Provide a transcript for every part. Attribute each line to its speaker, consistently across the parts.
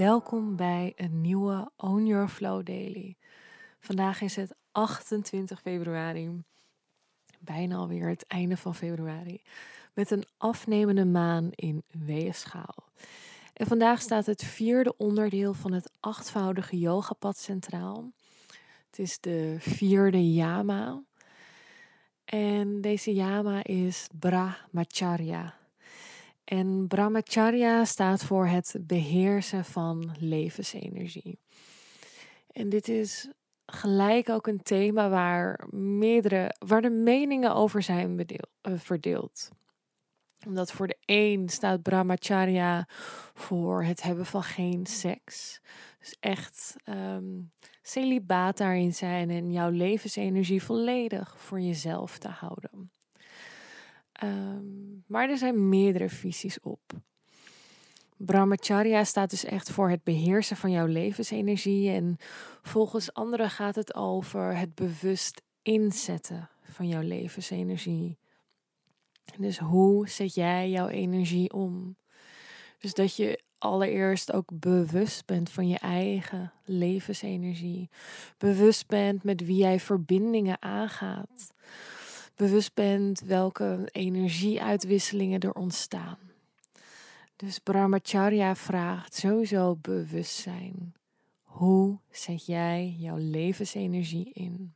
Speaker 1: Welkom bij een nieuwe Own Your Flow Daily. Vandaag is het 28 februari, bijna alweer het einde van februari, met een afnemende maan in weegschaal. En vandaag staat het vierde onderdeel van het achtvoudige yogapad centraal. Het is de vierde yama. En deze yama is Brahmacharya. En Brahmacharya staat voor het beheersen van levensenergie. En dit is gelijk ook een thema waar meerdere, waar de meningen over zijn eh, verdeeld. Omdat voor de een staat Brahmacharya voor het hebben van geen seks. Dus echt um, celibaat daarin zijn en jouw levensenergie volledig voor jezelf te houden. Um, maar er zijn meerdere visies op. Brahmacharya staat dus echt voor het beheersen van jouw levensenergie. En volgens anderen gaat het over het bewust inzetten van jouw levensenergie. Dus hoe zet jij jouw energie om? Dus dat je allereerst ook bewust bent van je eigen levensenergie. Bewust bent met wie jij verbindingen aangaat bewust bent welke energieuitwisselingen er ontstaan. Dus Brahmacharya vraagt sowieso bewustzijn. Hoe zet jij jouw levensenergie in?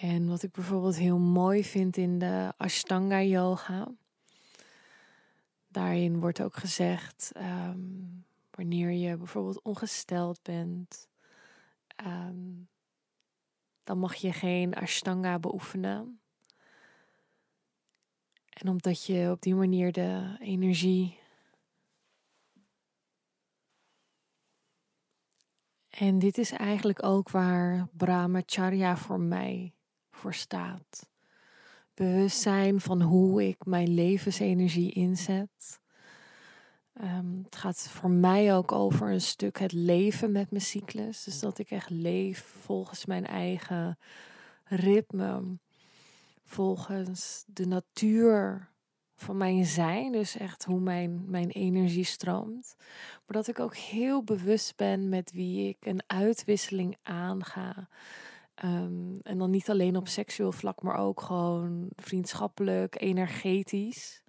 Speaker 1: En wat ik bijvoorbeeld heel mooi vind in de Ashtanga Yoga, daarin wordt ook gezegd, ehm, wanneer je bijvoorbeeld ongesteld bent, ehm, dan mag je geen Ashtanga beoefenen. En omdat je op die manier de energie. En dit is eigenlijk ook waar Brahmacharya voor mij voor staat. Bewustzijn van hoe ik mijn levensenergie inzet. Um, het gaat voor mij ook over een stuk het leven met mijn cyclus. Dus dat ik echt leef volgens mijn eigen ritme. Volgens de natuur van mijn zijn. Dus echt hoe mijn, mijn energie stroomt. Maar dat ik ook heel bewust ben met wie ik een uitwisseling aanga. Um, en dan niet alleen op seksueel vlak, maar ook gewoon vriendschappelijk, energetisch.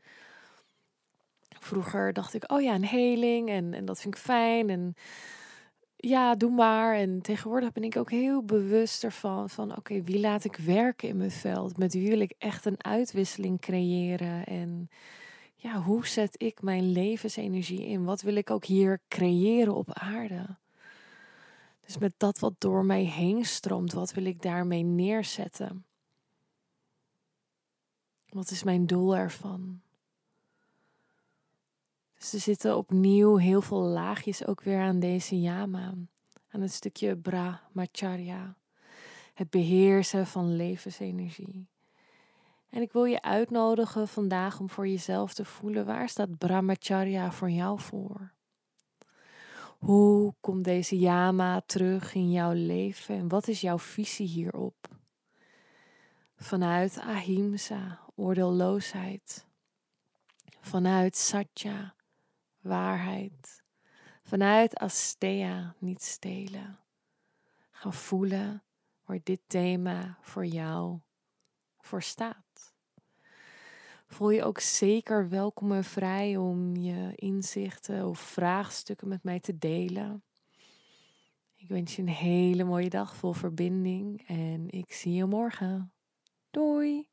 Speaker 1: Vroeger dacht ik, oh ja, een heling en, en dat vind ik fijn. En ja, doe maar. En tegenwoordig ben ik ook heel bewust ervan van, oké, wie laat ik werken in mijn veld? Met wie wil ik echt een uitwisseling creëren? En ja, hoe zet ik mijn levensenergie in? Wat wil ik ook hier creëren op aarde? Dus met dat wat door mij heen stroomt, wat wil ik daarmee neerzetten? Wat is mijn doel ervan? Dus er zitten opnieuw heel veel laagjes ook weer aan deze yama. Aan het stukje brahmacharya. Het beheersen van levensenergie. En ik wil je uitnodigen vandaag om voor jezelf te voelen waar staat brahmacharya voor jou voor? Hoe komt deze yama terug in jouw leven en wat is jouw visie hierop? Vanuit ahimsa, oordeelloosheid. Vanuit satya, waarheid. Vanuit Astea niet stelen. Gaan voelen waar dit thema voor jou voor staat. Voel je ook zeker welkom en vrij om je inzichten of vraagstukken met mij te delen. Ik wens je een hele mooie dag vol verbinding en ik zie je morgen. Doei!